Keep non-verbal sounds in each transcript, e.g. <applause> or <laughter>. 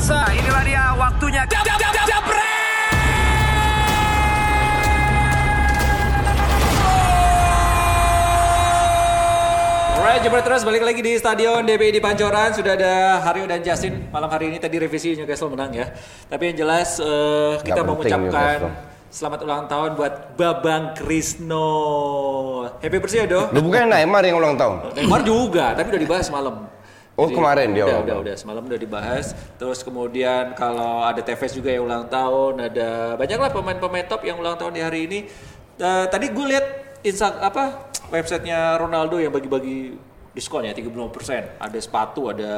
pemirsa, inilah dia waktunya. Jab, jab, jab, jab, Alright, jumpa terus balik lagi di Stadion DBI di Pancoran. Sudah ada Haryo dan Justin. Malam hari ini tadi revisi Newcastle menang ya. Tapi yang jelas eh, kita mengucapkan selamat ulang tahun buat Babang Krisno. Happy birthday ya, Do. Lu bukan Neymar yang ulang tahun? Neymar juga, tapi udah dibahas malam. Oh, kemarin dia udah, udah, udah, semalam udah dibahas. Terus kemudian kalau ada Tevez juga yang ulang tahun, ada banyaklah pemain-pemain top yang ulang tahun di hari ini. Eh, tadi gue lihat insta apa websitenya Ronaldo yang bagi-bagi diskon ya 30%. Ada sepatu, ada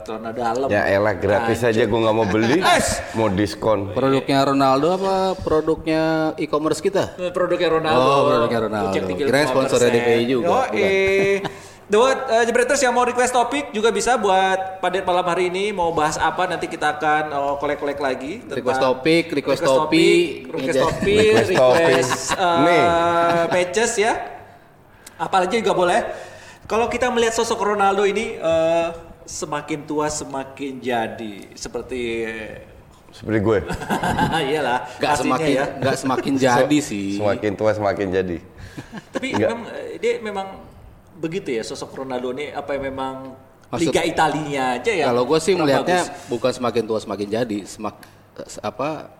celana dalam. Ya elah gratis Anjir. aja gue nggak mau beli, <laughs> mau diskon. Produknya Ronaldo apa produknya e-commerce kita? Produknya Ronaldo. Oh, produknya Ronaldo. 35%. Kirain sponsornya DPI juga. Yo, eh. <laughs> Buat uh, Jebreters yang mau request topik juga bisa buat pada malam hari ini mau bahas apa nanti kita akan oh, kolek-kolek lagi tentang- Request topik, request topi. request topik, Request topi. request uh, Nih. patches ya. Apalagi juga boleh. Kalau kita melihat sosok Ronaldo ini eh, semakin tua semakin jadi seperti Seperti gue, <laughs> iyalah Gak semakin ya. nggak semakin jadi <laughs> sih. semakin tua semakin jadi. Tapi memang eh, dia memang begitu ya sosok Ronaldo ini apa yang memang Maksud- Liga Italinya aja ya. Kalau gue sih melihatnya bagus. bukan semakin tua semakin jadi, semak apa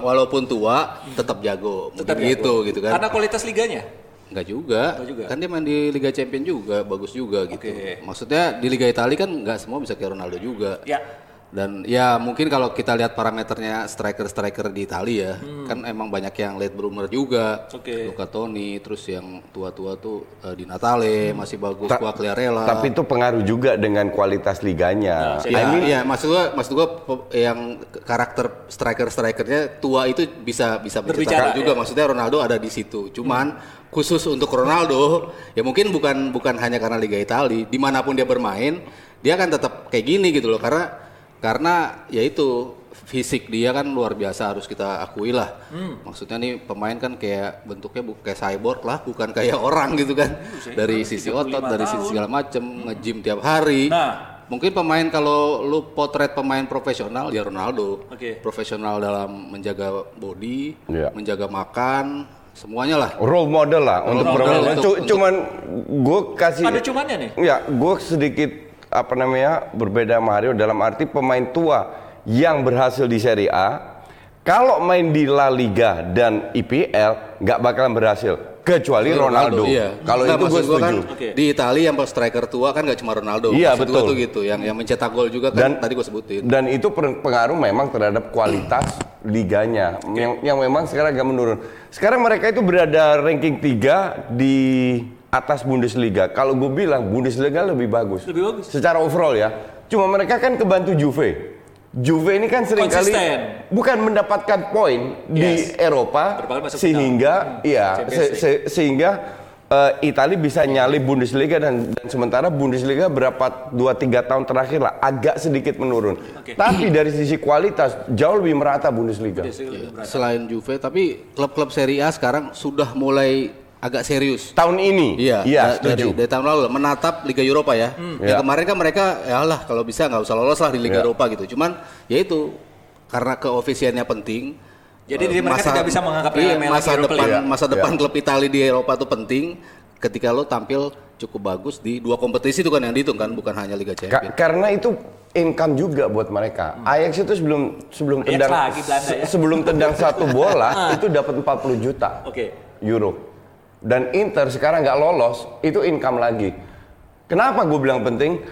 walaupun tua tetap jago, Tetap mungkin gitu jago. gitu kan. Karena kualitas liganya. Enggak juga. Enggak juga. Kan dia main di Liga Champion juga, bagus juga gitu. Oke. Maksudnya di Liga Italia kan nggak semua bisa kayak Ronaldo juga. Ya. Dan ya mungkin kalau kita lihat parameternya striker-striker di Italia kan emang banyak yang late bloomer juga. Hmm. Oke. Luca Toni, terus yang tua-tua tuh eh, di Natale masih bagus, Ta- Quagliarella. Tapi itu pengaruh juga dengan kualitas liganya. Nah, Ya, I mean, iya, maksud gua, maksud gua yang karakter striker-strikernya tua itu bisa bisa Berbicara, juga. ya. Maksudnya Ronaldo ada di situ. Cuman khusus untuk Ronaldo, ya mungkin bukan bukan hanya karena Liga Italia, di mana pun dia bermain, dia akan tetap kayak gini gitu loh. Karena karena ya itu fisik dia kan luar biasa harus kita akui lah. Hmm. Maksudnya nih pemain kan kayak bentuknya bu kayak cyborg lah, bukan kayak <laughs> orang gitu kan. Dari sisi otot, dari sisi segala macem, nge-gym tiap hari. Nah. Mungkin pemain kalau lu potret pemain profesional ya Ronaldo. Oke. Profesional dalam menjaga body, Iya. menjaga makan, semuanya lah. role model lah untuk model untuk- Cu- untuk- Cuman gue kasih Ada cumannya nih. Ya, gue sedikit apa namanya berbeda Mario dalam arti pemain tua yang berhasil di Serie A, kalau main di La Liga dan IPL nggak bakalan berhasil kecuali Ronaldo. Iya. Kalau itu gue setuju. kan Oke. di Italia yang striker tua kan gak cuma Ronaldo. Iya, Maksud betul. tuh gitu, yang yang mencetak gol juga kan Dan tadi gue sebutin. Dan itu pengaruh memang terhadap kualitas liganya yang yang memang sekarang agak menurun. Sekarang mereka itu berada ranking 3 di atas Bundesliga. Kalau gue bilang Bundesliga lebih bagus. Lebih bagus. Secara overall ya. Cuma mereka kan kebantu Juve. Juve ini kan sering kali Konsisten. bukan mendapatkan poin di Yes. Eropa kali masuk sehingga iya Champions se- se- sehingga eh, Italia bisa nyalip Bundesliga dan, dan sementara Bundesliga berapa 2-3 tahun terakhir lah agak sedikit menurun. Oke. Tapi dari sisi kualitas jauh lebih merata Bundesliga. Selain Juve, tapi klub-klub Serie A sekarang sudah mulai agak serius. Tahun ini, Iya, iya da- dari, setuju. dari tahun lalu menatap Liga Eropa ya. Hmm. Ya Iya. kemarin kan mereka ya lah kalau bisa nggak usah lolos lah di Liga Iya. Eropa gitu. Cuman ya itu karena keofisiannya penting. Jadi eh, mereka tidak bisa menganggap iya, lagi masa depan League. masa Iya. depan klub Italia di Eropa itu penting ketika lo tampil cukup bagus di dua kompetisi itu kan yang dihitung kan bukan hanya Liga Ka- Champions. karena itu income juga buat mereka. Ajax itu sebelum sebelum Ajax tendang lagi Belanda ya. se- sebelum tendang satu bola <laughs> itu dapat 40 juta Oke. euro. Dan Inter sekarang nggak lolos, itu income lagi. Kenapa gue bilang penting?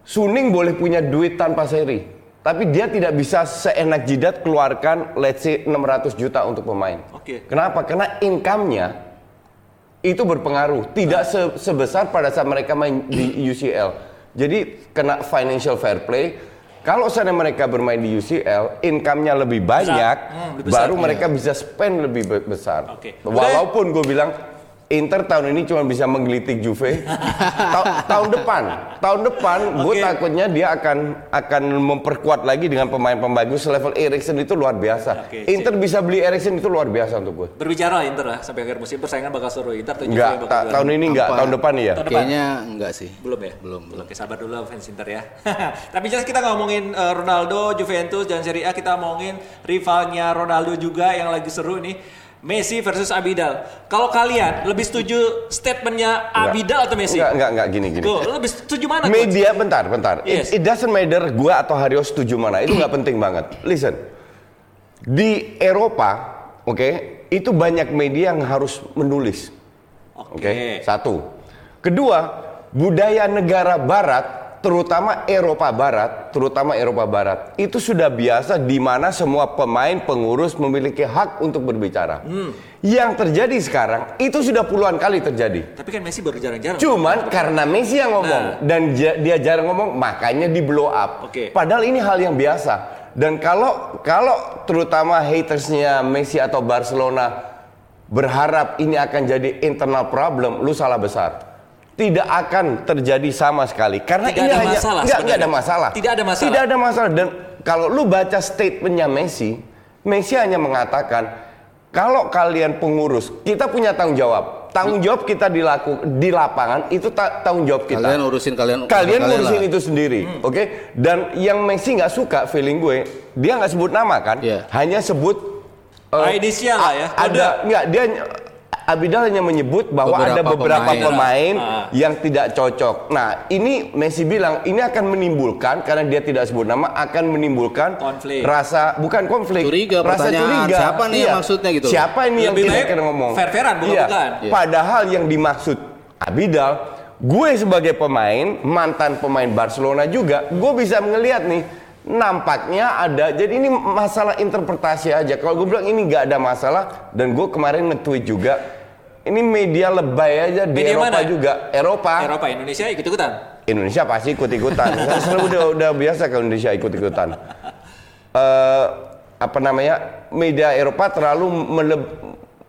Suning boleh punya duit tanpa seri, tapi dia tidak bisa seenak jidat keluarkan let's say 600 juta untuk pemain. Oke. Kenapa? Karena income-nya itu berpengaruh, tidak se- sebesar pada saat mereka main di UCL. Jadi kena financial fair play. Kalau sana mereka bermain di UCL, income-nya lebih banyak, Hmm, lebih besar, baru iya. mereka bisa spend lebih be- besar. Oke. Walaupun gue bilang Inter tahun ini cuma bisa menggelitik Juve. <laughs> Ta- tahun depan, tahun depan gue Oke. takutnya dia akan akan memperkuat lagi dengan pemain-pemain bagus level Erikson itu luar biasa. Oke, Inter bisa beli Erikson itu luar biasa untuk gue. Berbicara Inter lah sampai akhir musim persaingan bakal seru Inter tuh Juve Enggak, bakal ta- juara. tahun ini enggak, Apa? tahun depan ya. Tahun depan. Kayaknya enggak sih. Belum ya? Belum, belum. Oke, sabar dulu fans Inter ya. <laughs> Tapi jelas kita ngomongin eh, Ronaldo, Juventus, dan Serie A kita ngomongin rivalnya Ronaldo juga yang lagi seru nih. Messi versus Abidal. Kalau kalian lebih setuju statementnya Abidal atau Messi? Enggak, enggak, enggak gini gini. Tuh, lu lebih setuju mana? Coach? Media bentar, bentar. Yes. It, it doesn't matter gua atau Hario setuju mana. Itu nggak penting banget. Listen. Di Eropa, oke, itu banyak media yang harus menulis. Oke. Oke, satu. Kedua, budaya negara barat, terutama Eropa Barat, terutama Eropa Barat, itu sudah biasa di mana semua pemain pengurus memiliki hak untuk berbicara. Yang terjadi sekarang itu sudah puluhan kali terjadi. Tapi kan Messi baru jarang-jarang. Cuman karena Messi yang ngomong dan ja- dia jarang ngomong, makanya di blow up. Oke. Padahal ini hal yang biasa. Dan kalau kalau terutama hatersnya Messi atau Barcelona berharap ini akan jadi internal problem, lu salah besar. Tidak akan terjadi sama sekali karena Tidak ini ada hanya masalah nggak, nggak ada masalah. Tidak ada masalah. Tidak ada masalah dan kalau lu baca statementnya Messi, Messi hanya mengatakan kalau kalian pengurus, kita punya tanggung jawab. Tanggung jawab kita dilaku di lapangan itu ta- tanggung jawab kita. Kalian urusin kalian Kalian kalian ngurusin lah. itu sendiri, Hmm. oke? Dan yang Messi nggak suka feeling gue, dia nggak sebut nama kan? Iya. Hanya sebut Ah, inisial lah ya, Ada nggak dia Abidal hanya menyebut bahwa ada Beberapa beberapa pemain. pemain, Ah. yang tidak cocok. Nah, ini Messi bilang ini akan menimbulkan karena dia tidak sebut nama akan menimbulkan Konflik. rasa bukan konflik, Curiga, rasa curiga. siapa nih yang maksudnya gitu? Siapa ini yang tidak ngomong? fair-fairan, bukan-bukan. Iya. Padahal yang dimaksud Abidal, gue sebagai pemain, mantan pemain Barcelona juga, gue bisa ngelihat nih, nampaknya ada. Jadi ini masalah interpretasi aja. Kalau gue bilang ini nggak ada masalah, dan gue kemarin nge-tweet juga, ini media lebay aja di Media Eropa mana? juga. Eropa, Eropa, Indonesia ikut-ikutan. Indonesia pasti ikut-ikutan. <laughs> Kan selalu udah udah biasa kalau Indonesia ikut-ikutan. Eh, apa namanya? Media Eropa terlalu mele-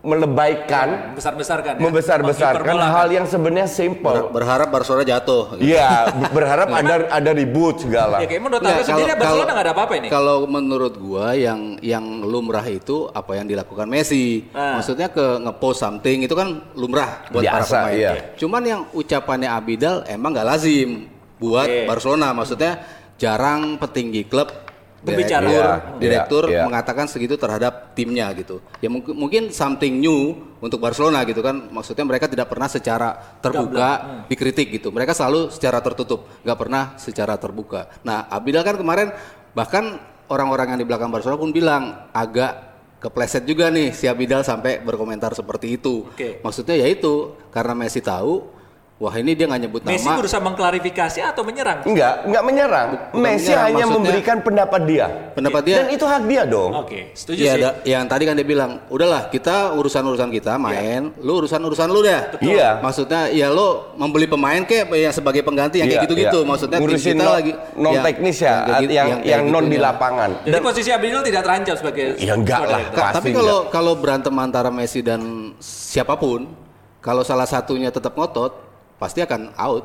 melebaikan Besar-besarkan ya. membesar-besarkan hal yang sebenarnya Ber- simple. berharap Barcelona jatuh. Iya, ber- berharap ada ada ribut segala. Ya kayak menurut Nggak, aku sendiri Barcelona nggak ada apa-apa ini. Kalau menurut gua yang yang lumrah itu apa yang dilakukan Messi. Ah. Maksudnya ke ngepost something itu kan lumrah buat para Biasa, pemain. iya. Cuman yang ucapannya Abidal emang nggak lazim buat Oke. Barcelona. Maksudnya jarang petinggi klub Berbicara. direktur, Iya, direktur iya, iya. mengatakan segitu terhadap timnya gitu. Ya mungkin mungkin something new untuk Barcelona gitu kan. Maksudnya mereka tidak pernah secara terbuka Hmm. dikritik gitu. Mereka selalu secara tertutup, nggak pernah secara terbuka. Nah, Abidal kan kemarin bahkan orang-orang yang di belakang Barcelona pun bilang agak kepleset juga nih si Abidal sampai berkomentar seperti itu. Oke. Maksudnya ya itu karena Messi tahu, wah ini dia nggak nyebut Messi nama. berusaha mengklarifikasi atau menyerang? Enggak, enggak menyerang. Bukan Messi menyerang, hanya maksudnya- memberikan pendapat dia. Pendapat dia. Dan itu hak dia dong. Oke, setuju Iya, sih. ada- yang tadi kan dia bilang, udahlah kita urusan-urusan kita main, lu urusan-urusan lu deh. Iya. Maksudnya ya lu membeli pemain kayak yang sebagai pengganti yang Iya, kayak gitu-gitu. iya. Maksudnya Ngurusin kita non- lagi non ya, teknis ya, kayak gitu- yang kayak yang non di gitunya. lapangan. Jadi posisi Abidal tidak terancam sebagai Ya enggak lah. tapi kalau kalau berantem antara Messi dan siapa pun, kalau salah satunya tetap ngotot, pasti akan out.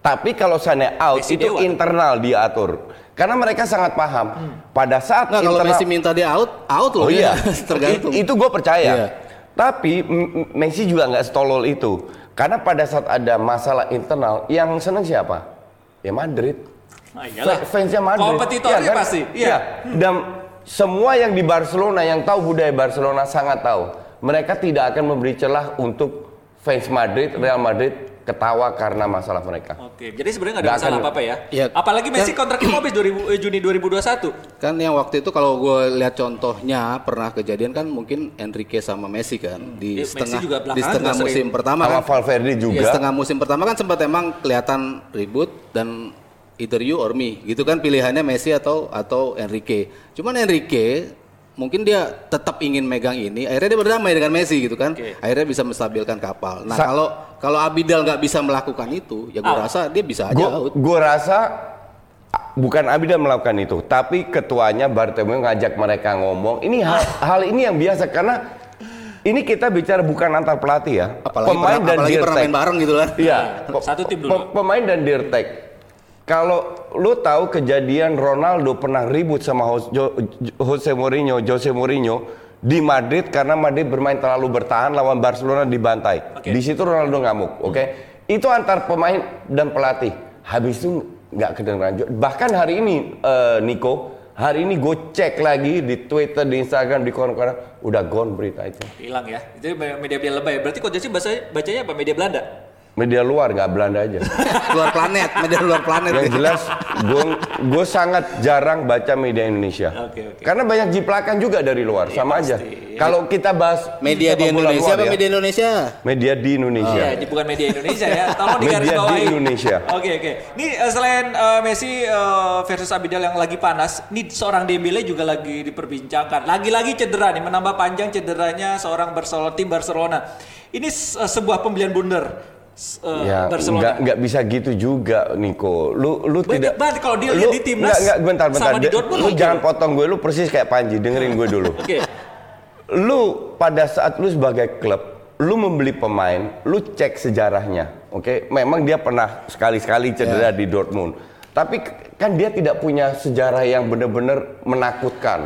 Tapi kalau sana out Messi itu dewa. internal diatur. Karena mereka sangat paham. Pada saat Nggak, kalau internal Messi minta dia out, out loh Oh dia. iya, <laughs> tergantung. I- itu gue percaya. Iya. Tapi Messi juga nggak setolol itu. Karena pada saat ada masalah internal, yang seneng siapa? Ya Madrid. Ah, iyalah. Fa- Fansnya Madrid. Kompetitornya Iya kan? pasti. Iya. Iya. Dan semua yang di Barcelona yang tahu budaya Barcelona sangat tahu. Mereka tidak akan memberi celah untuk fans Madrid, Real Madrid ketawa karena masalah mereka. Oke, jadi sebenarnya nggak ada Nggak masalah akan- apa-apa ya. Iya. Apalagi Messi Kan- kontraknya habis 2000 eh, Juni 2021. Kan yang waktu itu kalau gue lihat contohnya pernah kejadian kan mungkin Enrique sama Messi kan di Eh, Messi setengah juga di setengah juga musim sering. pertama Sama kan. Valverde juga. Ya, setengah musim pertama kan sempat emang kelihatan ribut dan either you or me gitu kan pilihannya Messi atau atau Enrique. Cuman Enrique mungkin dia tetap ingin megang ini, akhirnya dia berdamai dengan Messi gitu kan. Oke. Akhirnya bisa menstabilkan kapal. Nah Sa- kalau kalau Abidal nggak bisa melakukan itu, ya gue Out. rasa dia bisa aja out. Gue rasa bukan Abidal melakukan itu, tapi ketuanya Bartomeu ngajak mereka ngomong. Ini hal, hal ini yang biasa karena Ini kita bicara bukan antar pelatih ya. Apalagi pemain pernah, dan apalagi pernah Dirtek. main bareng gitu kan. Iya. Satu tim dulu. Pem- Pemain dan Dirtek. Kalau lu tahu kejadian Ronaldo pernah ribut sama Jos- Jo- Jose Mourinho, Jose Mourinho di Madrid karena Madrid bermain terlalu bertahan lawan Barcelona dibantai. Oke. Di situ Ronaldo ngamuk, oke? Itu antar pemain dan pelatih. Habis itu nggak kedengeran. Bahkan hari ini eh, Nico, hari ini gue cek lagi di Twitter, di Instagram, di koran-koran udah gone berita itu. Hilang ya. Itu media-media lebay. Berarti Jesse bahasa bacanya apa? Media Belanda. Media luar nggak Belanda aja. <laughs> luar planet, media luar planet. Yang jelas gue sangat jarang baca media Indonesia. Oke, oke. Karena banyak jiplakan juga dari luar, sama aja. pasti. Kalau kita bahas media di Indonesia luar apa ya, media Indonesia? media di Indonesia. Iya, ini bukan media Indonesia ya. Tolong digaris Media di. Indonesia. Oke, oke. Ini eh, selain eh, Messi eh, versus Abidal yang lagi panas, ini seorang Dembele juga lagi diperbincangkan. Lagi-lagi cedera nih, menambah panjang cederanya seorang Barcelona tim Barcelona. Ini se- sebuah pembelian blunder eh, Ya, Barcelona. nggak nggak bisa gitu juga, Nico. Lu lu Banyak tidak. banget kalau dia lu- di timnas Nggak, nggak, bentar, bentar. sama di Dortmund lu jangan potong gue. Lu persis kayak Panji. Dengerin gue dulu. <laughs> Oke. lu pada saat lu sebagai klub, lu membeli pemain, lu cek sejarahnya, oke? Memang dia pernah sekali-sekali cedera di Dortmund, tapi kan dia tidak punya sejarah yang benar-benar menakutkan.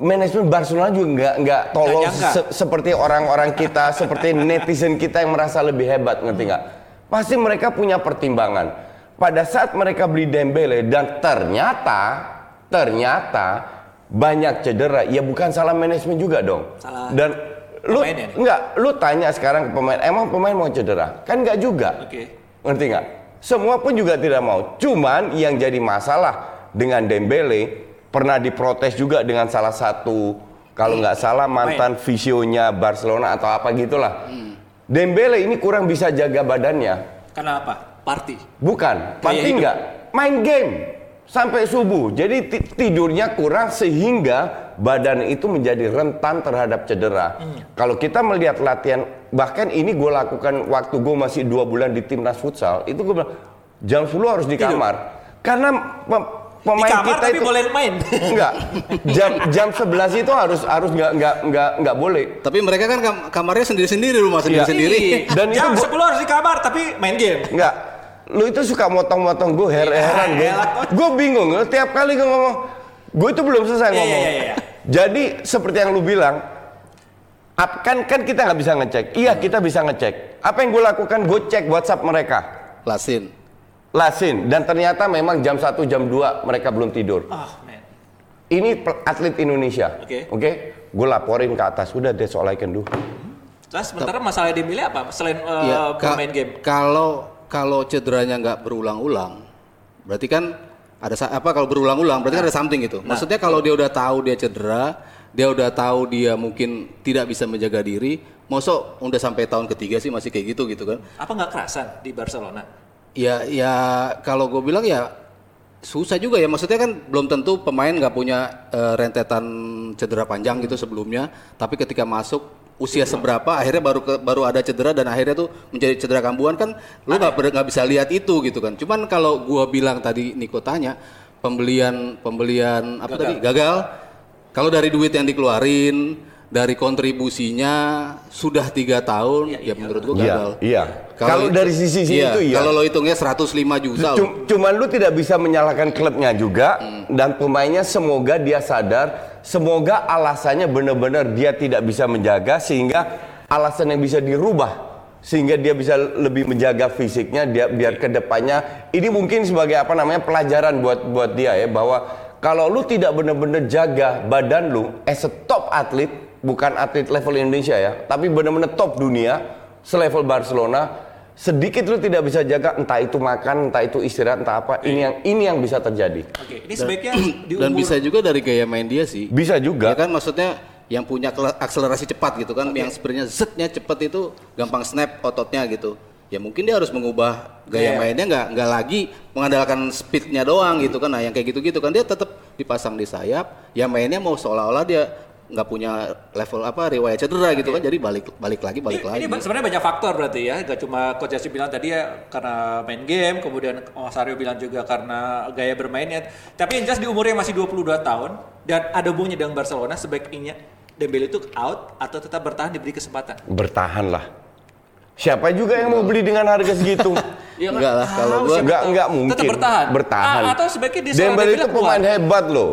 Manajemen Barcelona juga nggak nggak nyangka. se- seperti orang-orang kita, <laughs> seperti netizen kita yang merasa lebih hebat, ngerti nggak? Pasti mereka punya pertimbangan. Pada saat mereka beli Dembele dan ternyata, ternyata banyak cedera, ya bukan salah manajemen juga dong. Salah Dan lu nih. nggak, lu tanya sekarang ke pemain, emang pemain mau cedera? Kan nggak juga. Oke. Ngerti nggak? Semua pun juga tidak mau. Cuman yang jadi masalah dengan Dembele pernah diprotes juga dengan salah satu kalau nggak salah mantan visionya Barcelona atau apa gitulah. Dembele ini kurang bisa jaga badannya. Karena apa? Party. Bukan, pasti hidup. nggak. Main game sampai subuh. Jadi ti- tidurnya kurang sehingga badan itu menjadi rentan terhadap cedera. Kalau kita melihat latihan, bahkan ini gue lakukan waktu gue masih dua bulan di timnas futsal, itu gue bilang jam 10 harus di kamar. Karena pe- Di pemain kamar kita tapi itu boleh main. <laughs> enggak jam jam 11 itu harus harus nggak nggak nggak nggak boleh. Tapi mereka kan kam- kamarnya sendiri-sendiri, rumah Iya. sendiri-sendiri. <laughs> Dan itu Jam gua- 10 harus di kamar tapi main game. Enggak. Lu itu suka motong-motong gue her heran gue. Gue bingung. Lu tiap kali gue ngomong, gue itu belum selesai Iya, ngomong. iya, iya, iya. Jadi seperti yang lu bilang, kan kan kita nggak bisa ngecek. Iya kita bisa ngecek. Apa yang gue lakukan? Gue cek WhatsApp mereka. Lasin. Lasin. Dan ternyata memang jam 1, jam 2 mereka belum tidur. Ah, man. Ini atlet Indonesia. Oke. Oke. Gue laporin ke atas. Udah that's all I can do. Terus sementara masalah Dembele apa? Selain eh, Ya, ka- bermain game. Kalau kalau cederanya nggak berulang-ulang, berarti kan ada apa kalau berulang-ulang berarti kan ada something gitu. Maksudnya kalau dia udah tahu dia cedera, dia udah tahu dia mungkin tidak bisa menjaga diri, mosok udah sampai tahun ketiga sih masih kayak gitu gitu kan? Apa nggak kerasan di Barcelona? Ya ya kalau gue bilang ya susah juga ya. Maksudnya kan belum tentu pemain nggak punya eh, rentetan cedera panjang gitu sebelumnya. Tapi ketika masuk usia seberapa akhirnya baru ke- baru ada cedera dan akhirnya tuh menjadi cedera kambuhan kan lu nggak nggak bisa lihat itu gitu kan. Cuman kalau gua bilang tadi Niko tanya pembelian pembelian apa tadi? Gagal. Kalau dari duit yang dikeluarin dari kontribusinya sudah tiga tahun ya menurut gua Iya. gagal Iya. Kalau dari sisi iya, itu iya. Kalau lo hitungnya 105 juta. Cum- Cuman lu tidak bisa menyalahkan klubnya juga Hmm. dan pemainnya semoga dia sadar, semoga alasannya benar-benar dia tidak bisa menjaga sehingga alasan yang bisa dirubah sehingga dia bisa lebih menjaga fisiknya dia biar ke depannya ini mungkin sebagai apa namanya pelajaran buat buat dia ya bahwa kalau lu tidak benar-benar jaga badan lu as a top atlet bukan atlet level Indonesia ya tapi benar-benar top dunia selevel Barcelona sedikit lu tidak bisa jaga entah itu makan entah itu istirahat entah apa ini yang ini yang bisa terjadi Oke, ini sebaiknya <clears throat> di Dan umur bisa juga dari gaya main dia sih. bisa juga Ya kan maksudnya yang punya akselerasi cepat gitu kan, yang sebenarnya zetnya cepat itu gampang snap ototnya gitu. Ya mungkin dia harus mengubah gaya Gaya. mainnya nggak nggak lagi mengandalkan speednya doang gitu kan. Nah yang kayak gitu-gitu kan dia tetap dipasang di sayap. Ya mainnya mau seolah-olah dia nggak punya level apa riwayat cedera gitu kan. Jadi balik balik lagi balik ini, lagi. ini sebenarnya banyak faktor berarti ya, gak cuma Coach Yassi bilang tadi ya karena main game, kemudian Mas Aryo bilang juga karena gaya bermainnya. Tapi yang jelas di umurnya masih 22 tahun dan ada hubungannya dengan Barcelona sebaiknya Dembele itu out atau tetap bertahan diberi kesempatan? Bertahan lah. Siapa juga yang mau beli dengan harga segitu? <laughs> Ya Enggak lah, kalau tahu gua- Enggak, enggak mungkin. Tetap bertahan. Bertahan. A- atau sebaiknya dia Dembele Dembele itu keluar. pemain hebat loh.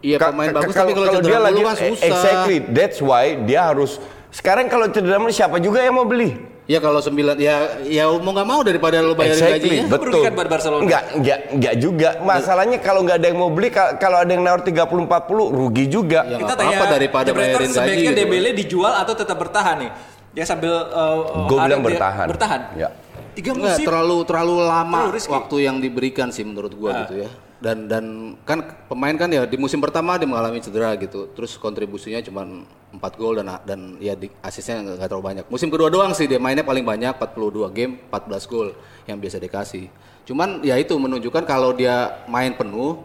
Iya, Ka- pemain bagus, tapi kalau cedera dia dulu lagi kan susah. Exactly, that's why dia harus sekarang kalau cedera mulu siapa juga yang mau beli? Ya kalau sembilan ya ya mau nggak mau daripada lu bayarin Exactly, gajinya. betul. Buat Barcelona. Enggak, enggak, enggak juga. Masalahnya kalau nggak ada yang mau beli, ka- kalau ada yang nawar 30 40 rugi juga. Ya, Kita tanya apa-apa daripada bayarin gaji sebaiknya gitu. Dembele dijual atau tetap bertahan nih? Dia sambil uh, Gue ada bilang bertahan. Bertahan. Ya. Tiga musim. terlalu terlalu lama Terlalu risky. waktu yang diberikan sih menurut gua Ah. gitu ya. Dan dan kan pemain kan ya di musim pertama dia mengalami cedera gitu. Terus kontribusinya cuma 4 gol dan dan ya di, asisnya nggak nggak terlalu banyak. Musim kedua doang sih dia mainnya paling banyak 42 game, 14 gol yang biasa dikasih. Cuman ya itu menunjukkan kalau dia main penuh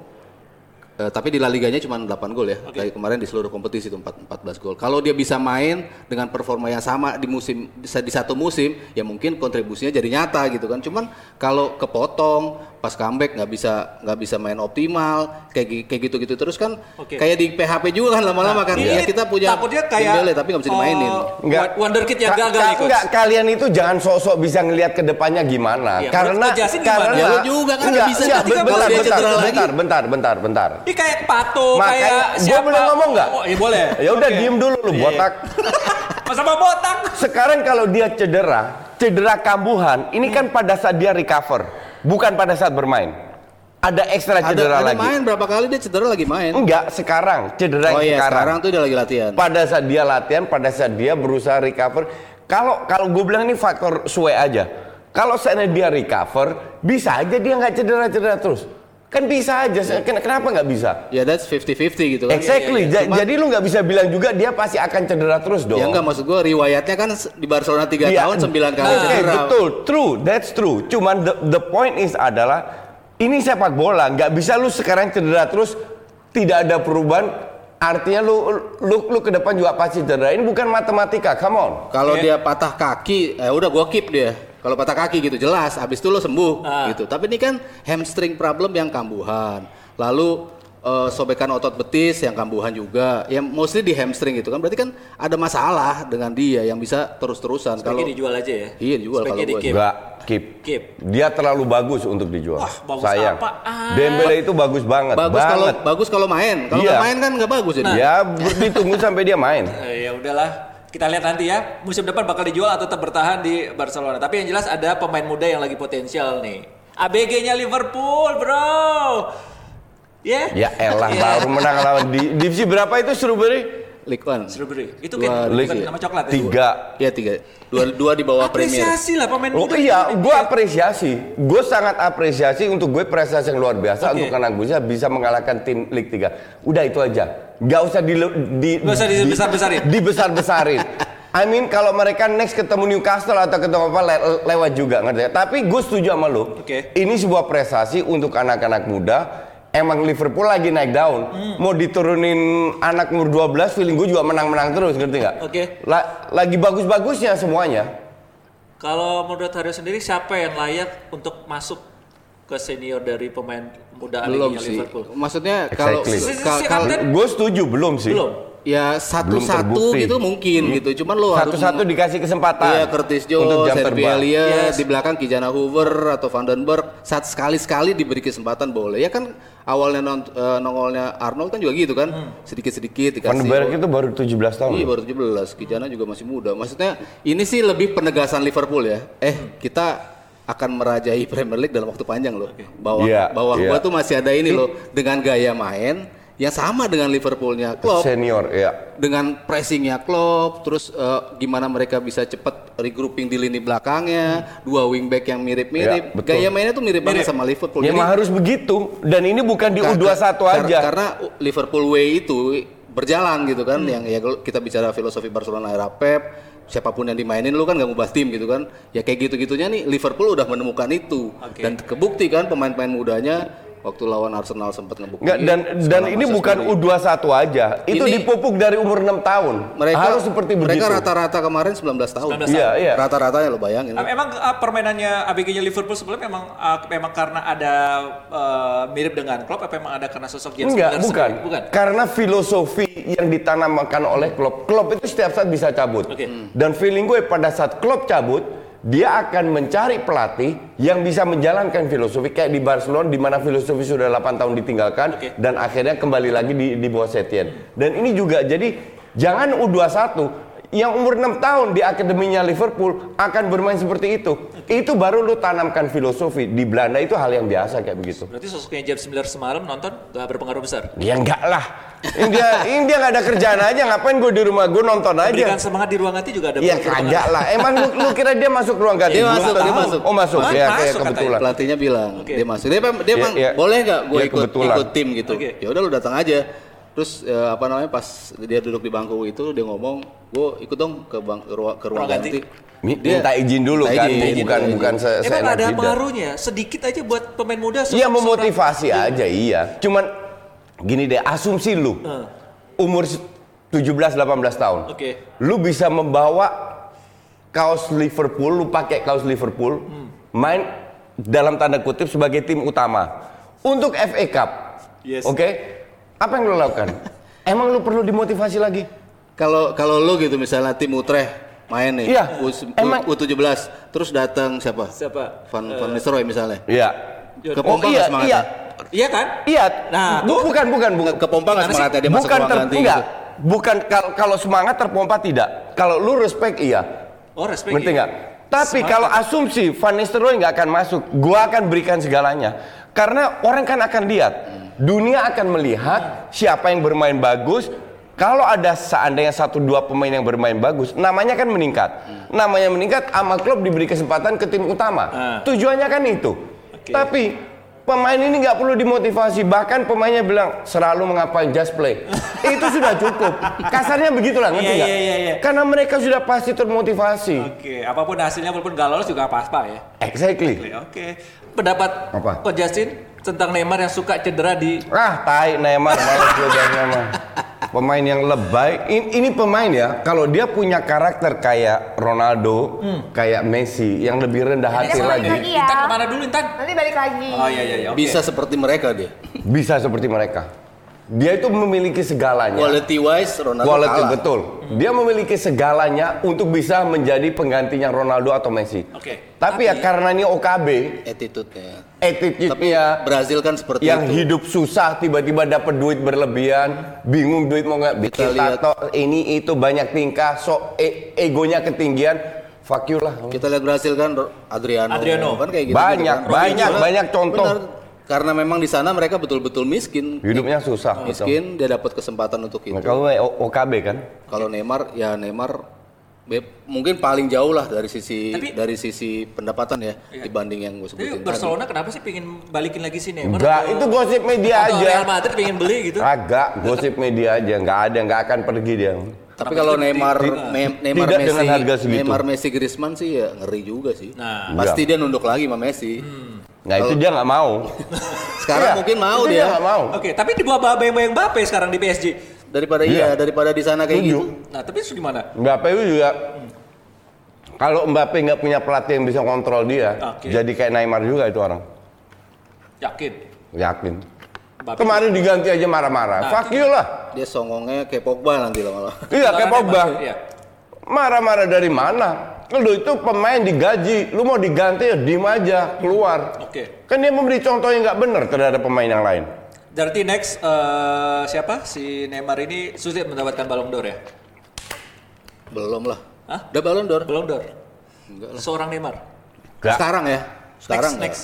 Eh, tapi di La Liganya cuma 8 gol ya. Kayak kemarin di seluruh kompetisi itu 4, 14 gol. Kalau dia bisa main dengan performa yang sama di musim di satu musim, ya mungkin kontribusinya jadi nyata gitu kan. Cuman kalau kepotong pas comeback nggak bisa nggak bisa main optimal kayak kayak gitu-gitu terus kan Oke. kayak di PHP juga kan lama-lama kan. Ini Ya kita punya takutnya kayak Dembele tapi nggak bisa dimainin. uh, Enggak. Wonderkid yang gagal nih, Coach. enggak, kalian itu jangan sok-sok bisa ngelihat ke depannya gimana. Iya, karena karena Ya, lu juga kan enggak, nggak bisa enggak, bentar, bentar, lagi. bentar, bentar, bentar, bentar. Ini kayak Pato, Makanya, kayak siapa? boleh ngomong nggak? Oh, ya boleh. Ya udah diem dulu lu Iya. botak. <laughs> Masa mau botak? Sekarang kalau dia cedera, cedera kambuhan, ini kan pada saat dia recover, bukan pada saat bermain. Ada ekstra Ada, cedera ada lagi. main berapa kali dia cedera lagi main. Enggak, sekarang cedera Oh yang iya, sekarang sekarang. tuh dia lagi latihan. Pada saat dia latihan, pada saat dia berusaha recover. Kalau kalau gue bilang ini faktor suwe aja. Kalau seandainya dia recover, bisa aja dia nggak cedera-cedera terus. Kan bisa aja. Ken- Kenapa nggak bisa? Ya that's 50-50 gitu kan. Exactly. Ja- Cuma- Jadi lu nggak bisa bilang juga dia pasti akan cedera terus dong. Ya enggak maksud gua riwayatnya kan di Barcelona 3 Iya, tahun 9 kali Oke, cedera. betul, true, that's true. Cuman the, the point is adalah ini sepak bola, nggak bisa lu sekarang cedera terus tidak ada perubahan. Artinya lu lu lu ke depan juga pasti cedera. Ini bukan matematika, come on. Kalau dia patah kaki, eh udah gua keep dia. Kalau patah kaki gitu jelas, habis itu lo sembuh Ah. gitu. Tapi ini kan hamstring problem yang kambuhan. Lalu eh, sobekan otot betis yang kambuhan juga. Yang mostly di hamstring gitu kan. Berarti kan ada masalah dengan dia yang bisa terus-terusan. Kalau dijual aja ya. Iya, dijual kalau di-keep. Enggak, keep. Keep. Dia terlalu bagus untuk dijual. Wah, bagus Sayang. apaan? Dembele itu bagus banget, bagus kalau banget. bagus kalau main. Kalau Iya. main kan nggak bagus jadi. Ya, ditunggu sampai dia main. Eh, ya udahlah. Kita lihat nanti ya, musim depan bakal dijual atau tetap bertahan di Barcelona. Tapi yang jelas ada pemain muda yang lagi potensial nih. ABG-nya Liverpool, bro. Ya? Ya elah Iya. <laughs> baru menang lawan di divisi berapa itu Strawberry? League One. Strawberry. Itu kan bukan nama coklat ya? Tiga. Iya tiga. Dua, dua di bawah Premier. Apresiasi lah pemain Oh muda. iya, gue apresiasi. Gue sangat apresiasi untuk gue prestasi yang luar biasa Oke. untuk anak gue bisa mengalahkan tim League 3. Udah itu aja. Gak usah di, di Nggak usah dibesar-besarin. <laughs> Dibesar-besarin. I mean kalau mereka next ketemu Newcastle atau ketemu apa le- lewat juga ngerti ya? Tapi gue setuju sama lo. Oke. Ini sebuah prestasi untuk anak-anak muda. Emang Liverpool lagi naik daun. Hmm. Mau diturunin anak umur 12 feeling gue juga menang-menang terus ngerti nggak? Oke. La- lagi bagus-bagusnya semuanya. Kalau menurut Haryo sendiri siapa yang layak untuk masuk ke senior dari pemain muda Belum sih. Liverpool? Maksudnya kalau Exactly. Si- si- ka- si kalau Gue setuju belum sih. belum. ya satu-satu gitu mungkin gitu. Cuman lo harus Satu-satu dikasih kesempatan. Iya, Curtis untuk Jones, jam Sergio terbang. Elliott, Yes. di belakang Kijana Hoover atau Vandenberg, saat sekali-sekali diberi kesempatan boleh. Ya kan awalnya non- eh, nongolnya Arnold kan juga gitu kan, sedikit-sedikit dikasih. Van Berg itu baru 17 tahun. Iya baru 17, Kijana juga masih muda. Maksudnya ini sih lebih penegasan Liverpool ya. Eh kita akan merajai Premier League dalam waktu panjang loh. Bahwa Iya, bahwa iya. gua tuh masih ada ini loh dengan gaya main yang sama dengan Liverpoolnya Klopp Senior, ya. dengan pressingnya Klopp, terus eh, gimana mereka bisa cepat regrouping di lini belakangnya, dua wingback yang mirip-mirip. Ya, betul. Gaya mainnya tuh mirip, banget sama Liverpool. Ya Jadi- harus begitu. Dan ini bukan di Kar- U21 kar- aja. Karena Liverpool way itu berjalan gitu kan, Hmm. yang ya kalau kita bicara filosofi Barcelona era Pep, siapa pun yang dimainin lu kan gak ngubah tim gitu kan. Ya kayak gitu-gitunya nih Liverpool udah menemukan itu Oke. dan kebukti kan pemain-pemain mudanya waktu lawan Arsenal sempat ngebuktiin. Nggak, dan dan Sekarang ini bukan sendiri. U21 aja. Itu Ini- dipupuk dari umur 6 tahun. mereka harus seperti mereka begitu. rata-rata kemarin 19 tahun. 19 Iya, iya. Rata-ratanya lo bayangin. Em- Emang uh, permainannya ABG-nya Liverpool sebelumnya memang uh, memang karena ada uh, mirip dengan Klopp apa emang ada karena sosok James Enggak, bukan. sendiri? Bukan. Karena filosofi yang ditanamkan oleh Klopp, Klopp itu setiap saat bisa cabut. Oke. Dan feeling gue pada saat Klopp cabut, dia akan mencari pelatih yang bisa menjalankan filosofi kayak di Barcelona di mana filosofi sudah 8 tahun ditinggalkan Oke. dan akhirnya kembali lagi di di bawah Setien. Dan ini juga jadi jangan U21 yang umur 6 tahun di akademinya Liverpool akan bermain seperti itu. Itu baru lu tanamkan filosofi. Di Belanda itu hal yang biasa kayak begitu. Berarti sosoknya James Miller semalam nonton gak berpengaruh besar. Ya enggak lah. Ini dia, ini dia nggak ada kerjaan aja. Ngapain gue di rumah gue nonton aja? Berikan semangat di ruang ganti juga ada Iya kagak lah. Emang lu, lu kira dia masuk ruang ganti? Dia masuk, dia masuk. Oh masuk Mas- ya kayak kebetulan. Pelatihnya bilang Oke. dia masuk. Dia, dia emang iya. boleh nggak gue Iya, ikut kebetulan. ikut tim gitu. Oke. Ya udah lu datang aja. Terus eh, apa namanya pas dia duduk di bangku itu dia ngomong, gue ikut dong ke bang ke ruang, ke ruang ganti. ganti. Dia- Minta izin dulu minta kan, izin, bukan minta bukan se Emang ada pengaruhnya sedikit aja buat pemain muda. Iya seorang- memotivasi aja iya. Cuman gini deh, asumsi lu Eh. umur 17-18 tahun, Oke. lu bisa membawa kaos Liverpool, lu pakai kaos Liverpool, main dalam tanda kutip sebagai tim utama untuk FA Cup. Yes. Oke, apa yang lu lakukan? <laughs> Emang lu perlu dimotivasi lagi? Kalau kalau lu gitu misalnya tim Utrecht main nih, Iya, U, emang- U17, terus datang siapa? Siapa? Van Van Nistelrooy misalnya. Iya. Ke pompa iya, nggak semangatnya? iya, Iya kan? iya. Nah, Bu- bukan, bukan, bukan. Ke pompa nggak Gimana sih? semangatnya dia masuk bukan ruang ter, ganti enggak. gitu? Bukan kalau kalau semangat terpompa tidak. Kalau lu respect iya. Oh respect. Ngerti ya. nggak? Tapi Semangat. kalau asumsi Van Nistelrooy nggak akan masuk, gua akan berikan segalanya. Karena orang kan akan lihat, dunia akan melihat siapa yang bermain bagus. Kalau ada seandainya satu dua pemain yang bermain bagus, namanya kan meningkat. Namanya meningkat, sama klub diberi kesempatan ke tim utama. Ah. Tujuannya kan itu. Oke. Tapi pemain ini nggak perlu dimotivasi. Bahkan pemainnya bilang selalu mengapain just play. <laughs> itu sudah cukup. Kasarnya begitulah, ngerti Iya, nggak? iya, iya. Karena mereka sudah pasti termotivasi. Oke, apa pun hasilnya walaupun gak lolos juga apa-apa ya. Exactly. Oke. Pendapat Apa? Coach Justin tentang Neymar yang suka cedera di Ah, tai Neymar malas <laughs> gue bahas Neymar. Pemain yang lebay. Ini, ini pemain ya, kalau dia punya karakter kayak Ronaldo, kayak Messi, yang lebih rendah hati Dia lagi, lagi ya. Intan ke mana dulu Intan? Nanti balik lagi. Oh iya iya iya. oke. Bisa seperti mereka dia. bisa seperti mereka. Dia itu memiliki segalanya. Quality wise Ronaldo Quality, kalah. betul. Dia memiliki segalanya untuk bisa menjadi penggantinya Ronaldo atau Messi. Oke. Tapi, ya karena ini OKB, Attitude-nya. Attitude-nya Brazil kan seperti yang itu. hidup susah tiba-tiba dapat duit berlebihan bingung duit mau nggak bikin lihat. tato ini itu banyak tingkah so e- egonya ketinggian fuck you lah Kita lihat Brasil kan Adriano, Adriano. kan kayak gitu. Banyak, kan. banyak, banyak contoh. Benar. Karena memang di sana mereka betul-betul miskin. hidupnya susah gitu. Miskin dia dapat kesempatan untuk itu. Nah, kalau O- OKB kan Kalau Neymar ya Neymar mungkin paling jauh lah dari sisi Tapi- dari sisi pendapatan ya dibanding yang gue Tapi sebutin tadi. Barcelona kenapa sih pengen balikin lagi si Neymar? enggak Atau- itu gosip media atau aja Real Madrid pengen beli gitu? agak gosip media aja nggak ada nggak akan pergi dia Tapi kalau Neymar Me- Neymar tidak Messi dengan harga segitu. Neymar Messi Griezmann sih ya ngeri juga sih. Nah. Pasti dia nunduk lagi sama Messi. nah itu dia nggak mau Sekarang Iya, mungkin mau itu dia. nggak mau Oke, tapi di bawah bayang-bayang Mbappe sekarang di PSG. Daripada Iya. iya, daripada di sana kayak Setuju. gitu. Nah, tapi itu gimana? Mbappe itu juga kalau Mbappe nggak punya pelatih yang bisa kontrol dia, Oke. jadi kayak Neymar juga itu orang. Yakin. Yakin. Mbappe. Kemarin diganti aja marah-marah. Nah, Fuck you lah. Dia songongnya kayak Pogba nanti lah malah. Iya kayak Pogba. Iya. Marah-marah dari mana? Lu itu pemain digaji, lu mau diganti ya diem aja, keluar. Oke. Kan dia memberi contoh yang nggak benar terhadap pemain yang lain. Berarti next eh, siapa? Si Neymar ini sulit mendapatkan Ballon d'Or ya? Belum lah. Hah? Udah Ballon d'Or? Ballon d'Or. Enggak lah. Seorang Neymar. Nggak. Sekarang ya. Sekarang next, next.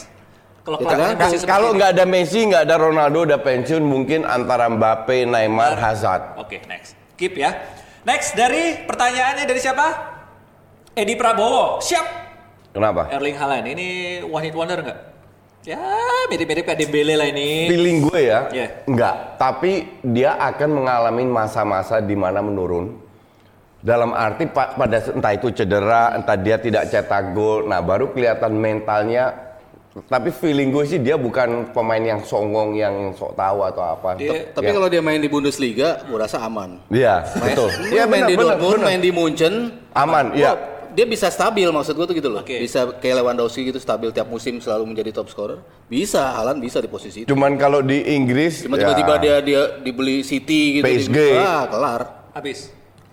Kalau kelakuan kan- Kalau nggak ada Messi, nggak ada Ronaldo, udah pensiun mungkin antara Mbappe, Neymar, Hazard. Oke, next. Keep ya. Next dari pertanyaannya dari siapa? Edi Prabowo. Siap. Kenapa? Erling Haaland. Ini one hit wonder nggak? Ya, mirip-mirip kayak Dembele lah ini. Feeling gue ya, Iya. enggak. Tapi dia akan mengalami masa-masa di mana menurun. Dalam arti pa- pada entah itu cedera, entah dia tidak cetak gol. Nah, baru kelihatan mentalnya. Tapi feeling gue sih dia bukan pemain yang songong, yang sok tahu atau apa. Dia- Tapi Ya. kalau dia main di Bundesliga, gue rasa aman. Iya, betul. Iya main benar, di Dortmund, main di Munchen, Aman, iya. Dia bisa stabil maksud gua tuh gitu loh. Oke. Bisa kayak Lewandowski gitu stabil tiap musim selalu menjadi top scorer. Bisa, Halan bisa di posisi itu. Cuman kalau di Inggris Cuma ya, tiba-tiba dia dia dibeli City gitu. PSG. dibeli- ah, kelar. Habis.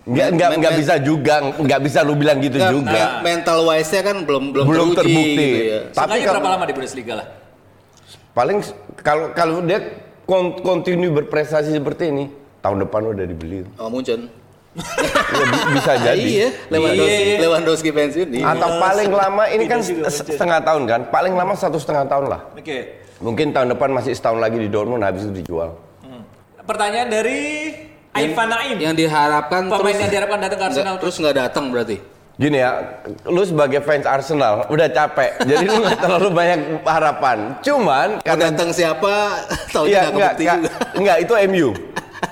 nggak nggak Men- nggak men- bisa juga nggak bisa lu bilang gitu Nggak, juga. men- mental wise-nya kan belum belum, Belum teruji terbukti. gitu ya. Tapi kalau- berapa lama di Bundesliga lah? Paling kalau kalau dia kon- continue berprestasi seperti ini, tahun depan udah dibeli. Oh, Munchen. Ya, bi- bisa Ah, jadi. iya, Lewandowski, Iya. Lewandowski pensiun. Iya. Atau paling lama ini kan s- Manchester. setengah tahun kan? Paling lama satu setengah tahun lah. Oke. Mungkin tahun depan masih setahun lagi di Dortmund habis itu dijual. Pertanyaan dari Aifan Naim. Yang diharapkan Pemain terus yang diharapkan datang ke Arsenal terus nggak datang berarti. Gini ya, lu sebagai fans Arsenal udah capek, <laughs> jadi lu nggak terlalu banyak harapan. Cuman karena datang siapa? <laughs> Tahu Iya, nggak enggak, Kak. juga. enggak itu MU.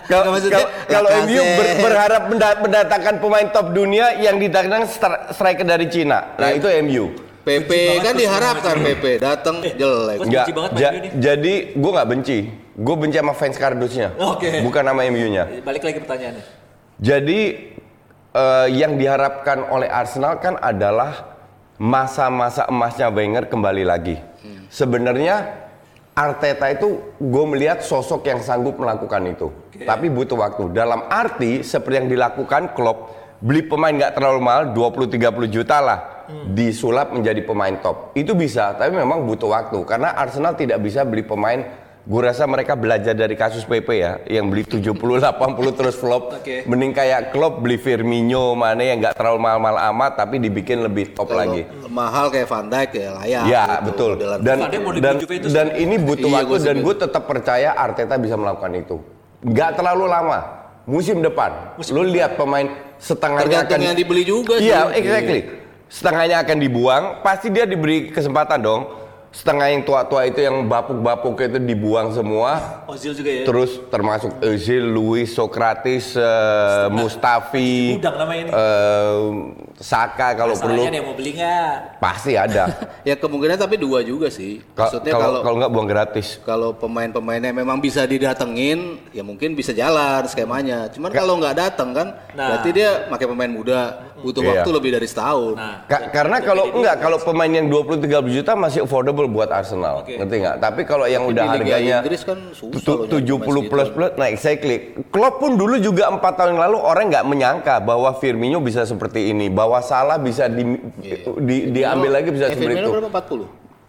Kalau maksudnya kalau-. MU ber- berharap menda- mendatangkan pemain top dunia yang didatangkan stri- striker dari Cina. Nah, itu MU. PP kan diharapkan PP datang jelek. Gua Enggak, ja- jadi gue nggak benci. Gue benci sama fans kardusnya. Oke. Bukan sama MU-nya. Balik lagi pertanyaannya. Jadi eh, yang diharapkan oleh Arsenal kan adalah masa-masa emasnya Wenger kembali lagi. Sebenarnya Arteta itu gue melihat sosok yang sanggup melakukan itu, tapi butuh waktu. Dalam arti seperti yang dilakukan Klopp, beli pemain nggak terlalu mahal, 20-30 juta lah, disulap menjadi pemain top. Itu bisa, tapi memang butuh waktu karena Arsenal tidak bisa beli pemain. Gue rasa mereka belajar dari kasus PP ya, yang beli 70-80 terus flop. Oke. Mending kayak Klopp beli Firmino mana yang nggak terlalu mahal-mahal amat tapi dibikin lebih top Kalau lagi. mahal kayak Van Dijk ya layak. Ya gitu, betul. Dan dan Juventus. dan ini butuh Iya, waktu dan gue tetap percaya Arteta bisa melakukan itu. Nggak terlalu lama. Musim depan, lu lihat pemain setengahnya akan yang dibeli juga sih. Iya, exactly. Setengahnya akan dibuang, pasti dia diberi kesempatan dong. Setengah yang tua-tua itu yang bapuk-bapuk itu dibuang semua. Ozil juga ya. Terus termasuk Özil, Luis, Socrates, eh, Mustafi, Gudang namanya ini. eh, Saka kalau perlu Masalahnya dia mau beli nggak? pasti ada. <laughs> Ya kemungkinan tapi dua juga sih. Maksudnya kalau kalau kalau nggak buang gratis. kalau pemain-pemainnya memang bisa didatengin, ya mungkin bisa jalan skemanya. Cuman kalau nggak datang kan, Nah. berarti dia pakai pemain muda, butuh Iya. waktu lebih dari setahun. Nah, Ka- karena kalau enggak kalau pemain yang 20-30 juta masih affordable buat Arsenal, Oke. ngerti nggak? Tapi kalau yang Tapi udah harganya Inggris kan susah tu- loh nyari 70 pemain plus plus, nah exactly. Klopp pun dulu juga empat tahun yang lalu orang nggak menyangka bahwa Firmino bisa seperti ini, bahwa Salah bisa di, di- diambil lagi bisa eh, seperti Firmino itu. berapa? 40?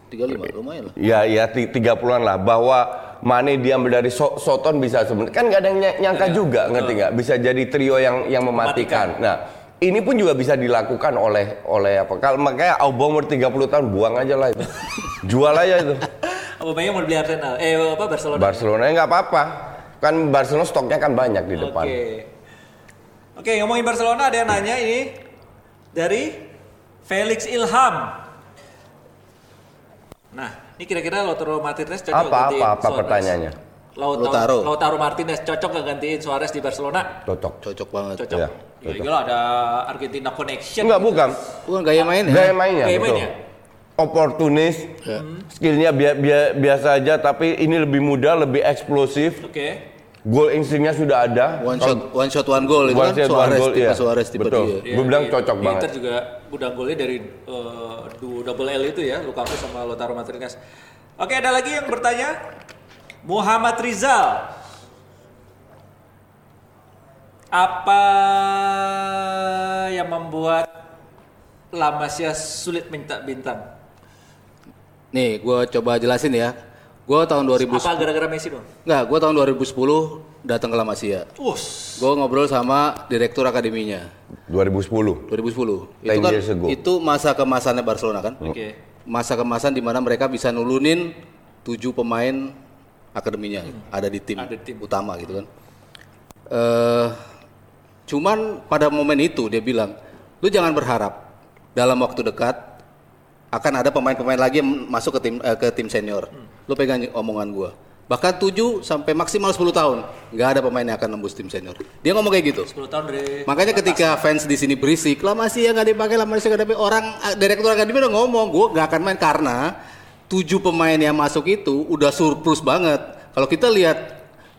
35, lumayan lah. Ya, ya ti- 30-an lah bahwa Mane diambil dari So- Soton bisa sebenarnya kan nggak ada yang ny- nyangka juga ngerti nggak bisa jadi trio yang yang mematikan. Nah ini pun juga bisa dilakukan oleh oleh apa kalau makanya Aubameyang 30 tahun buang aja lah itu jual aja itu <laughs> apa banyak mau beli Arsenal? Eh apa Barcelona? Barcelona ya nggak apa-apa kan Barcelona stoknya kan banyak di depan Oke. Oke, ngomongin Barcelona ada yang nanya ini dari Felix Ilham. Nah, ini kira-kira Lautaro Martinez cocok Apa, apa, apa Suarez? pertanyaannya? Lautaro, Lautaro. Lautaro Martinez cocok nggak gantiin Suarez di Barcelona? cocok Cocok banget. Cocok. Iya, Ya, iyalah ada Argentina connection. enggak bukan Bukan gaya main ya? gaya mainnya Gaya betul. mainnya? oportunis Ya. skillnya bia- bia- biasa aja tapi ini lebih mudah lebih eksplosif Oke. Goal instingnya sudah ada. One shot, one shot, one goal itu One kan shot, one Suarez, goal, tipe iya. Suarez tipe Betul. dia. Gua bilang di- cocok di banget. Inter juga gudang golnya dari du- double L itu ya, Lukaku sama Lautaro Martinez. Oke, ada lagi yang bertanya? Muhammad Rizal. Apa yang membuat La Masia sulit minta bintang? Nih, gue coba jelasin ya. Gue tahun 2010, Apa gara-gara Messi dong? enggak, gue tahun 2010 datang ke La Masia. Us. Gue ngobrol sama direktur akademinya 2010. 2010. Itu 10 kan itu masa kemasannya Barcelona kan? Oke. Masa kemasan di mana mereka bisa nulunin tujuh pemain akademinya ada di tim, Ada tim. utama gitu kan. Eh cuman pada momen itu dia bilang, lu jangan berharap dalam waktu dekat akan ada pemain-pemain lagi yang masuk ke tim eh, ke tim senior. Lu pegang omongan gua. Bahkan 7 sampai maksimal 10 tahun nggak ada pemain yang akan nembus tim senior. Dia ngomong kayak gitu. 10 tahun dari Makanya ketika fans di sini berisik, lah masih ya nggak dipakai, lah masih nggak dipakai. Orang eh, direktur akademi udah ngomong, gue nggak akan main karena tujuh pemain yang masuk itu udah surplus banget. Kalau kita lihat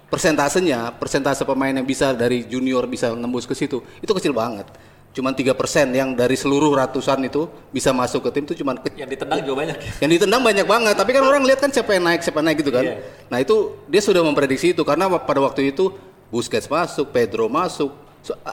persentasenya, persentase pemain yang bisa dari junior bisa nembus ke situ, itu kecil banget. Cuman 3% yang dari seluruh ratusan itu bisa masuk ke tim itu cuman ke- Yang ditendang juga banyak ya. yang ditendang banyak banget, tapi kan orang lihat kan siapa yang naik, siapa yang naik gitu kan. Iya. Nah itu dia sudah memprediksi itu karena pada waktu itu Busquets masuk, Pedro masuk,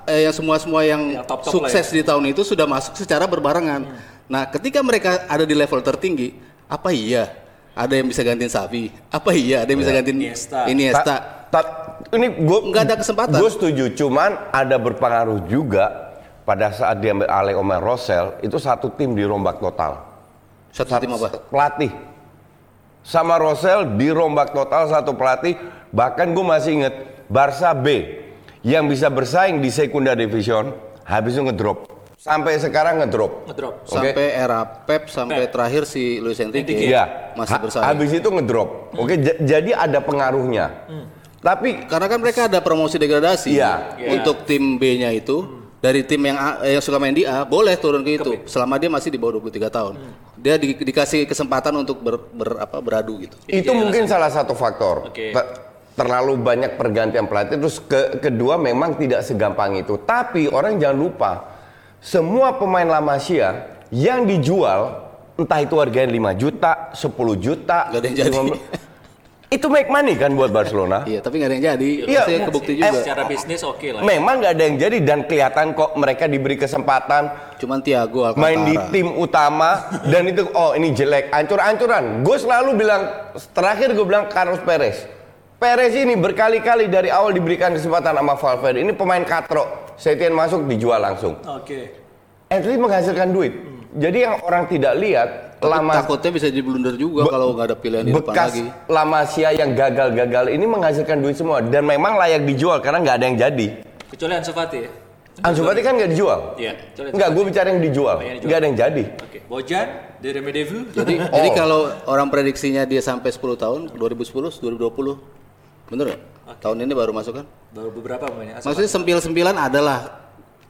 eh, yang semua semua yang, Yang top-top sukses lah ya. di tahun itu sudah masuk secara berbarengan. Nah ketika mereka ada di level tertinggi, apa iya ada yang bisa gantiin Xavi? Apa iya ada yang bisa gantiin Iniesta. Iniesta? Ta- ta- ini gue Nggak ada kesempatan. Gue setuju, cuman ada berpengaruh juga pada saat diambil alih Omer Rosel itu satu tim dirombak total. Satu tim apa? Pelatih. Sama Rosel dirombak total satu pelatih. Bahkan gue masih inget Barca B yang bisa bersaing di Sekunda Division habis itu ngedrop. Sampai sekarang ngedrop. Ngedrop. Oke. Sampai era Pep sampai Pep. terakhir si Luis Enrique Enrique. Iya. masih Ha- bersaing. Habis itu ngedrop. Oke, j- jadi ada pengaruhnya. Tapi Karena kan mereka ada promosi degradasi Iya. untuk tim B-nya itu dari tim yang A, eh, yang suka main di A boleh turun ke itu selama dia masih di bawah 23 tahun. Dia di- dikasih kesempatan untuk ber, ber- apa beradu gitu. itu mungkin salah satu faktor. Oke. Te- Terlalu banyak pergantian pelatih. Terus ke- kedua memang tidak segampang itu. Tapi orang jangan lupa, semua pemain La Masia yang dijual entah itu harganya 5 juta, 10 juta, Nggak ada yang jadi. 15 itu make money kan buat Barcelona. Iya, tapi nggak ada yang jadi. Iya. Kebukti Eh, juga. Secara bisnis oke lah. Memang nggak ada yang jadi dan kelihatan kok mereka diberi kesempatan Cuman Thiago Alcantara. main di tim utama dan itu oh ini jelek ancur-ancuran gue selalu bilang terakhir gue bilang Carlos Perez Perez ini berkali-kali dari awal diberikan kesempatan sama Valverde ini pemain katro Setien masuk dijual langsung Oke. at least menghasilkan duit jadi yang orang tidak lihat Tapi lama takutnya bisa jadi blunder juga Be- kalau nggak ada pilihan di depan bekas lagi. La Masia yang gagal-gagal ini menghasilkan duit semua dan memang layak dijual karena nggak ada yang jadi Kecuali Ansu Fati ya. Ansu Fati kan nggak dijual Iya. nggak gue bicara yang dijual nggak ada yang jadi Oke. Bojan dari Medevu. <laughs> Jadi Oh. jadi kalau orang prediksinya dia sampai 10 tahun 2010 2020 bener nggak? Tahun ini baru masuk kan? baru beberapa pemainnya. Maksudnya sembilan-sembilan adalah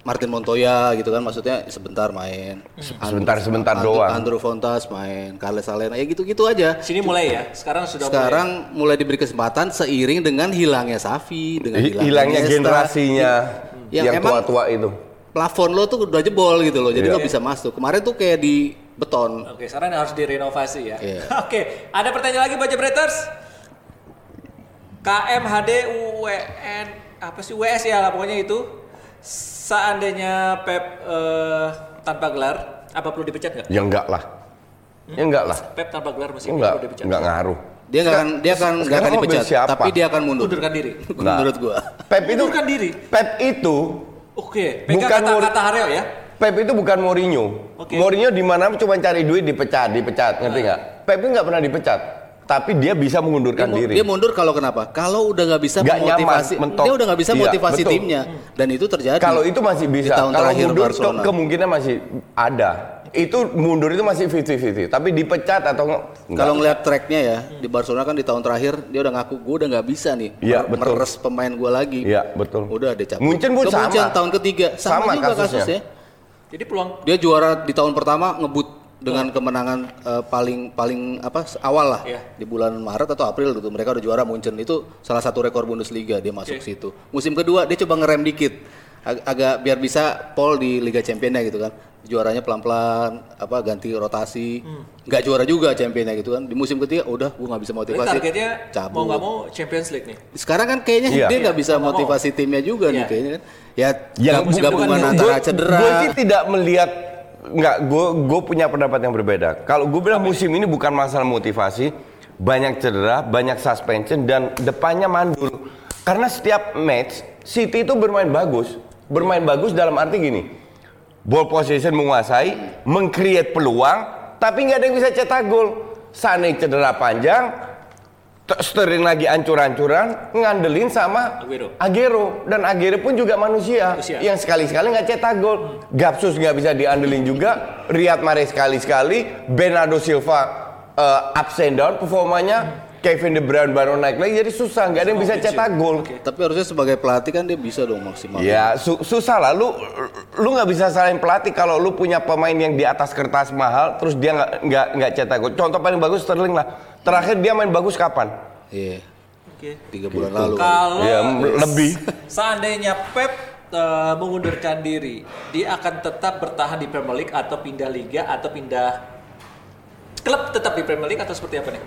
Martin Montoya gitu kan maksudnya sebentar main. Sebentar-sebentar Andrew- doang. Andrew Fontas main, Carles Salena ya gitu-gitu aja. Sini mulai ya. Sekarang sudah Sekarang mulai diberi kesempatan seiring dengan hilangnya Safi, dengan Hi- hilangnya, hilangnya generasinya Yang yang emang- tua-tua itu. Plafon lo tuh udah jebol gitu loh, jadi Iya. nggak bisa masuk. Kemarin tuh kayak di beton. mulai. Oke, sekarang harus direnovasi ya. Iya. <laughs> Oke, ada pertanyaan lagi Baca Bretters? KMHD UN apa sih WS ya lah pokoknya itu. Seandainya Pep eh, tanpa gelar, apa perlu dipecat nggak? Ya enggak lah. Ya enggak lah. Pep tanpa gelar masih Enggak, perlu dipecat. enggak ngaruh. Dia nggak akan dia akan nggak akan dipecat, siapa? tapi dia akan mundur. Mundurkan diri. Nah. <laughs> Menurut gua. Pep itu Mundurkan diri. Pep itu Oke, pegang Bukan kata, kata Haryo ya. Pep itu bukan Mourinho. Oke. Mourinho di mana cuma cari duit dipecat, dipecat, ngerti nggak? Pep itu nggak pernah dipecat, tapi dia bisa Dia, mengundurkan mu- diri. dia mundur kalau kenapa? Kalau udah nggak bisa memotivasi, mentok. dia udah nggak bisa Iya, motivasi betul. timnya, dan itu terjadi. Kalau itu masih di bisa. tahun Kalau terakhir mundur Barcelona. ke- kemungkinan masih ada. Itu mundur itu masih 50-50, tapi dipecat atau nggak? Kalau ngeliat tracknya ya di Barcelona kan di tahun terakhir dia udah ngaku gue udah nggak bisa nih Iya, mer- betul. meres pemain gue lagi. Iya, betul. Udah dia cabut. Munchen pun sama. tahun ketiga sama, Sama juga kasusnya. kasusnya. Jadi peluang Dia juara di tahun pertama ngebut dengan kemenangan eh, paling paling apa awal lah Iya. di bulan Maret atau April gitu mereka udah juara Munchen itu salah satu rekor Bundesliga dia masuk Oke. situ musim kedua dia coba ngerem dikit Ag- agak biar bisa Paul di Liga Championnya gitu kan juaranya pelan-pelan apa ganti rotasi nggak juara juga Championnya gitu kan di musim ketiga udah gua nggak bisa motivasi targetnya cabut mau nggak mau Champions League nih. sekarang kan kayaknya Iya. dia nggak bisa Mau nggak mau. motivasi timnya juga nih Iya. kayaknya kan ya gab- gabungan antara cedera Gue sih tidak melihat nggak gue gue punya pendapat yang berbeda. Kalau gue bilang musim ini bukan masalah motivasi, banyak cedera, banyak suspension dan depannya mandul. Karena setiap match City itu bermain bagus, bermain bagus dalam arti gini, ball possession menguasai, mengcreate peluang, tapi nggak ada yang bisa cetak gol. Sane cedera panjang, Sterling lagi ancur-ancuran ngandelin sama Aguero. Aguero dan Aguero pun juga manusia, Manusia. yang sekali-sekali nggak cetak gol. Gapsus nggak bisa diandelin juga, Riyad Mahrez sekali-sekali, Bernardo Silva eh, ups and down performanya, Kevin De Bruyne baru naik lagi jadi susah nggak ada yang bisa cetak gol. tapi harusnya sebagai pelatih kan dia bisa dong maksimal Ya su- susah lah lu lu nggak bisa salahin pelatih kalau lu punya pemain yang di atas kertas mahal terus dia nggak nggak nggak cetak gol. Contoh paling bagus Sterling lah. Terakhir dia main bagus kapan? Iya, Oke. tiga bulan lalu. Kalau Ya lebih. seandainya Pep eh, mengundurkan diri, dia akan tetap bertahan di Premier League atau pindah liga atau pindah klub tetap di Premier League atau seperti apa nih?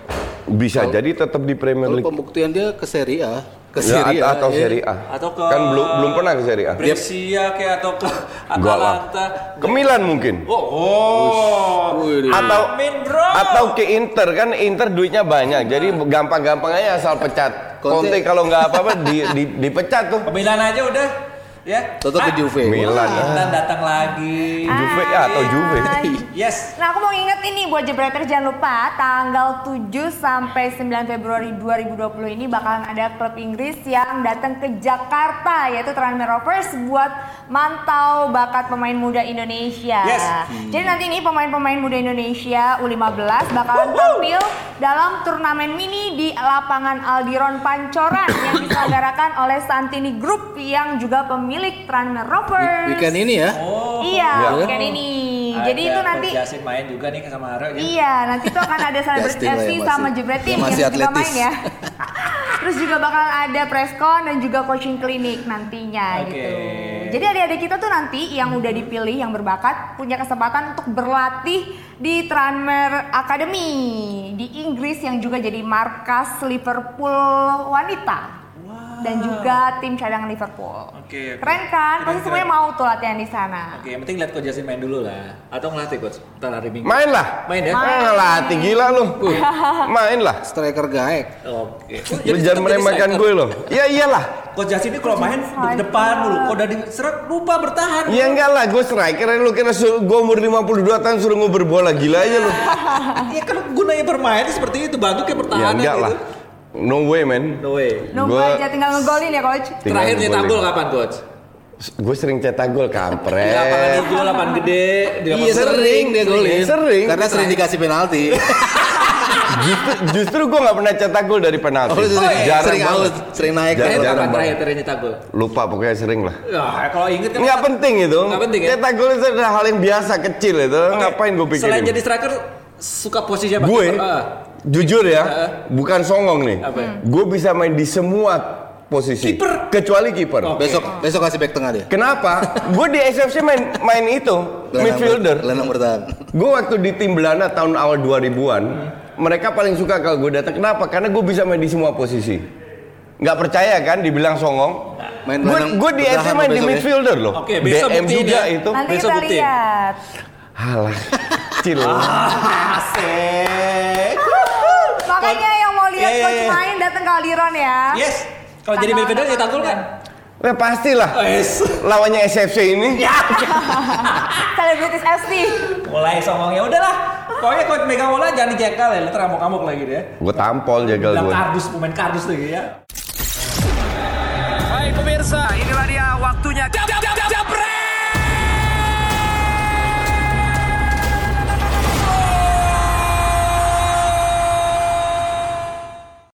Bisa jadi tetap di Premier Kalau League. pembuktian dia ke Serie A, ke Ya, Serie A. atau ya. Serie A. Atau ke Kan belum belum pernah ke Serie A. Brescia kayak atau ke. Atalanta. Ke Milan mungkin. Oh, oh. Wih, Atau Amin, bro. atau ke Inter kan Inter duitnya banyak. Jadi gampang-gampang aja asal pecat. Conte- Conte kalau nggak apa-apa di, di, dipecat tuh. Ke Milan aja udah. Ya. Tetap ke Juve. Milan. Intan datang lagi. Juve ya atau Juve. Yes. Nah aku mau ngingetin nih buat Jebreter jangan lupa tanggal 7 sampai 9 Februari 2020 ini bakalan ada klub Inggris yang datang ke Jakarta yaitu Tranmere Rovers buat mantau bakat pemain muda Indonesia. Yes. Jadi nanti ini pemain-pemain muda Indonesia U15 bakalan tampil dalam turnamen mini di lapangan Aldiron Pancoran yang <coughs> diselenggarakan oleh Santini Group yang juga pemilik Tranmere Rovers. Weekend ini ya. Oh. Iya, Ya. weekend ini. Jadi itu nanti Yasin main juga nih sama Ara. ya. Iya, nanti tuh akan ada <laughs> Celebrity lah FC yang sama Jebret Team yang juga main ya. <laughs> Terus juga bakal ada presscon dan juga coaching klinik nantinya Oke. gitu. Jadi adik-adik kita tuh nanti yang udah dipilih yang berbakat punya kesempatan untuk berlatih di Tranmere Academy di Inggris yang juga jadi markas Liverpool wanita. Dan juga tim cadangan Liverpool. Oke, oke. Keren kan? Keren, Pasti semuanya mau tuh latihan di sana. Oke, yang penting lihat Coach main dulu lah. Atau ngelatih Coach. Ntar hari Minggu. Main lah. Main ya? Ah, ngelatih gila lu. <laughs> Main lah. Striker gaek. Oke. Lu jangan meremehkan gue loh. Ya iyalah. Coach Yasin ini kalau main di depan mulu. Kalau udah diserang lupa bertahan. Ya enggak lah, gue striker lu kira gue umur 52 tahun suruh ngobrol bola gila aja lu. <laughs> Iya kan gunanya bermain itu seperti itu. Bantu kayak Ya pertahanan enggak gitu. lah. No way man. No way. Nunggu Gua- aja tinggal ngegolin ya coach. Tinggal Terakhir nyetak gol kapan Coach? Gue sering cetak gol Di lapangan kampret. hijau, lapangan gede. Di lapangan Iya sering dia golin. Sering. Karena sering dikasih penalti. Justru, justru gue nggak pernah cetak gol dari penalti. Oh, sering, Jarang sering banget. out, sering naik. Jarang, jarang kapan terakhir banget. terakhir nyetak gol? Lupa pokoknya sering lah. Ya, kalau inget kan Nggak penting itu. Nggak penting ya? Cetak gol itu adalah hal yang biasa kecil itu. Oke. Ngapain gue pikirin? Selain jadi striker, suka posisi apa? gue Ah. jujur ya, Heeh. bukan songong nih. Apa? Gue bisa main di semua posisi. Kiper? Kecuali kiper. Oke. Besok besok kasih back tengah dia. Kenapa? gue di SFC main main itu midfielder. Gelandang bertahan. Gue waktu di tim Belanda tahun awal 2000-an, mereka paling suka kalau gue datang. Kenapa? Karena gue bisa main di semua posisi. Nggak percaya kan dibilang songong? Main Gue gue di bertahan FC main di besok ya. midfielder loh. Oke, besok DM buktiin juga ya. itu. Nanti Besok kita lihat. Halah, <laughs> kecil. Asik. Makanya yang mau lihat Iya, iya, coach iya. main datang ke Aldiron ya. Yes. Kalau jadi midfielder nyetak gol kan? Wah pastilah. Yes. Lawannya SFC ini. <laughs> Celebrities FC. Mulai songongnya udahlah. Pokoknya coach megang bola jangan dijegal ya, lu teramuk-amuk lagi deh. Gue tampol Bilang gue. kardus, pemain kardus lagi ya. Baik pemirsa, inilah dia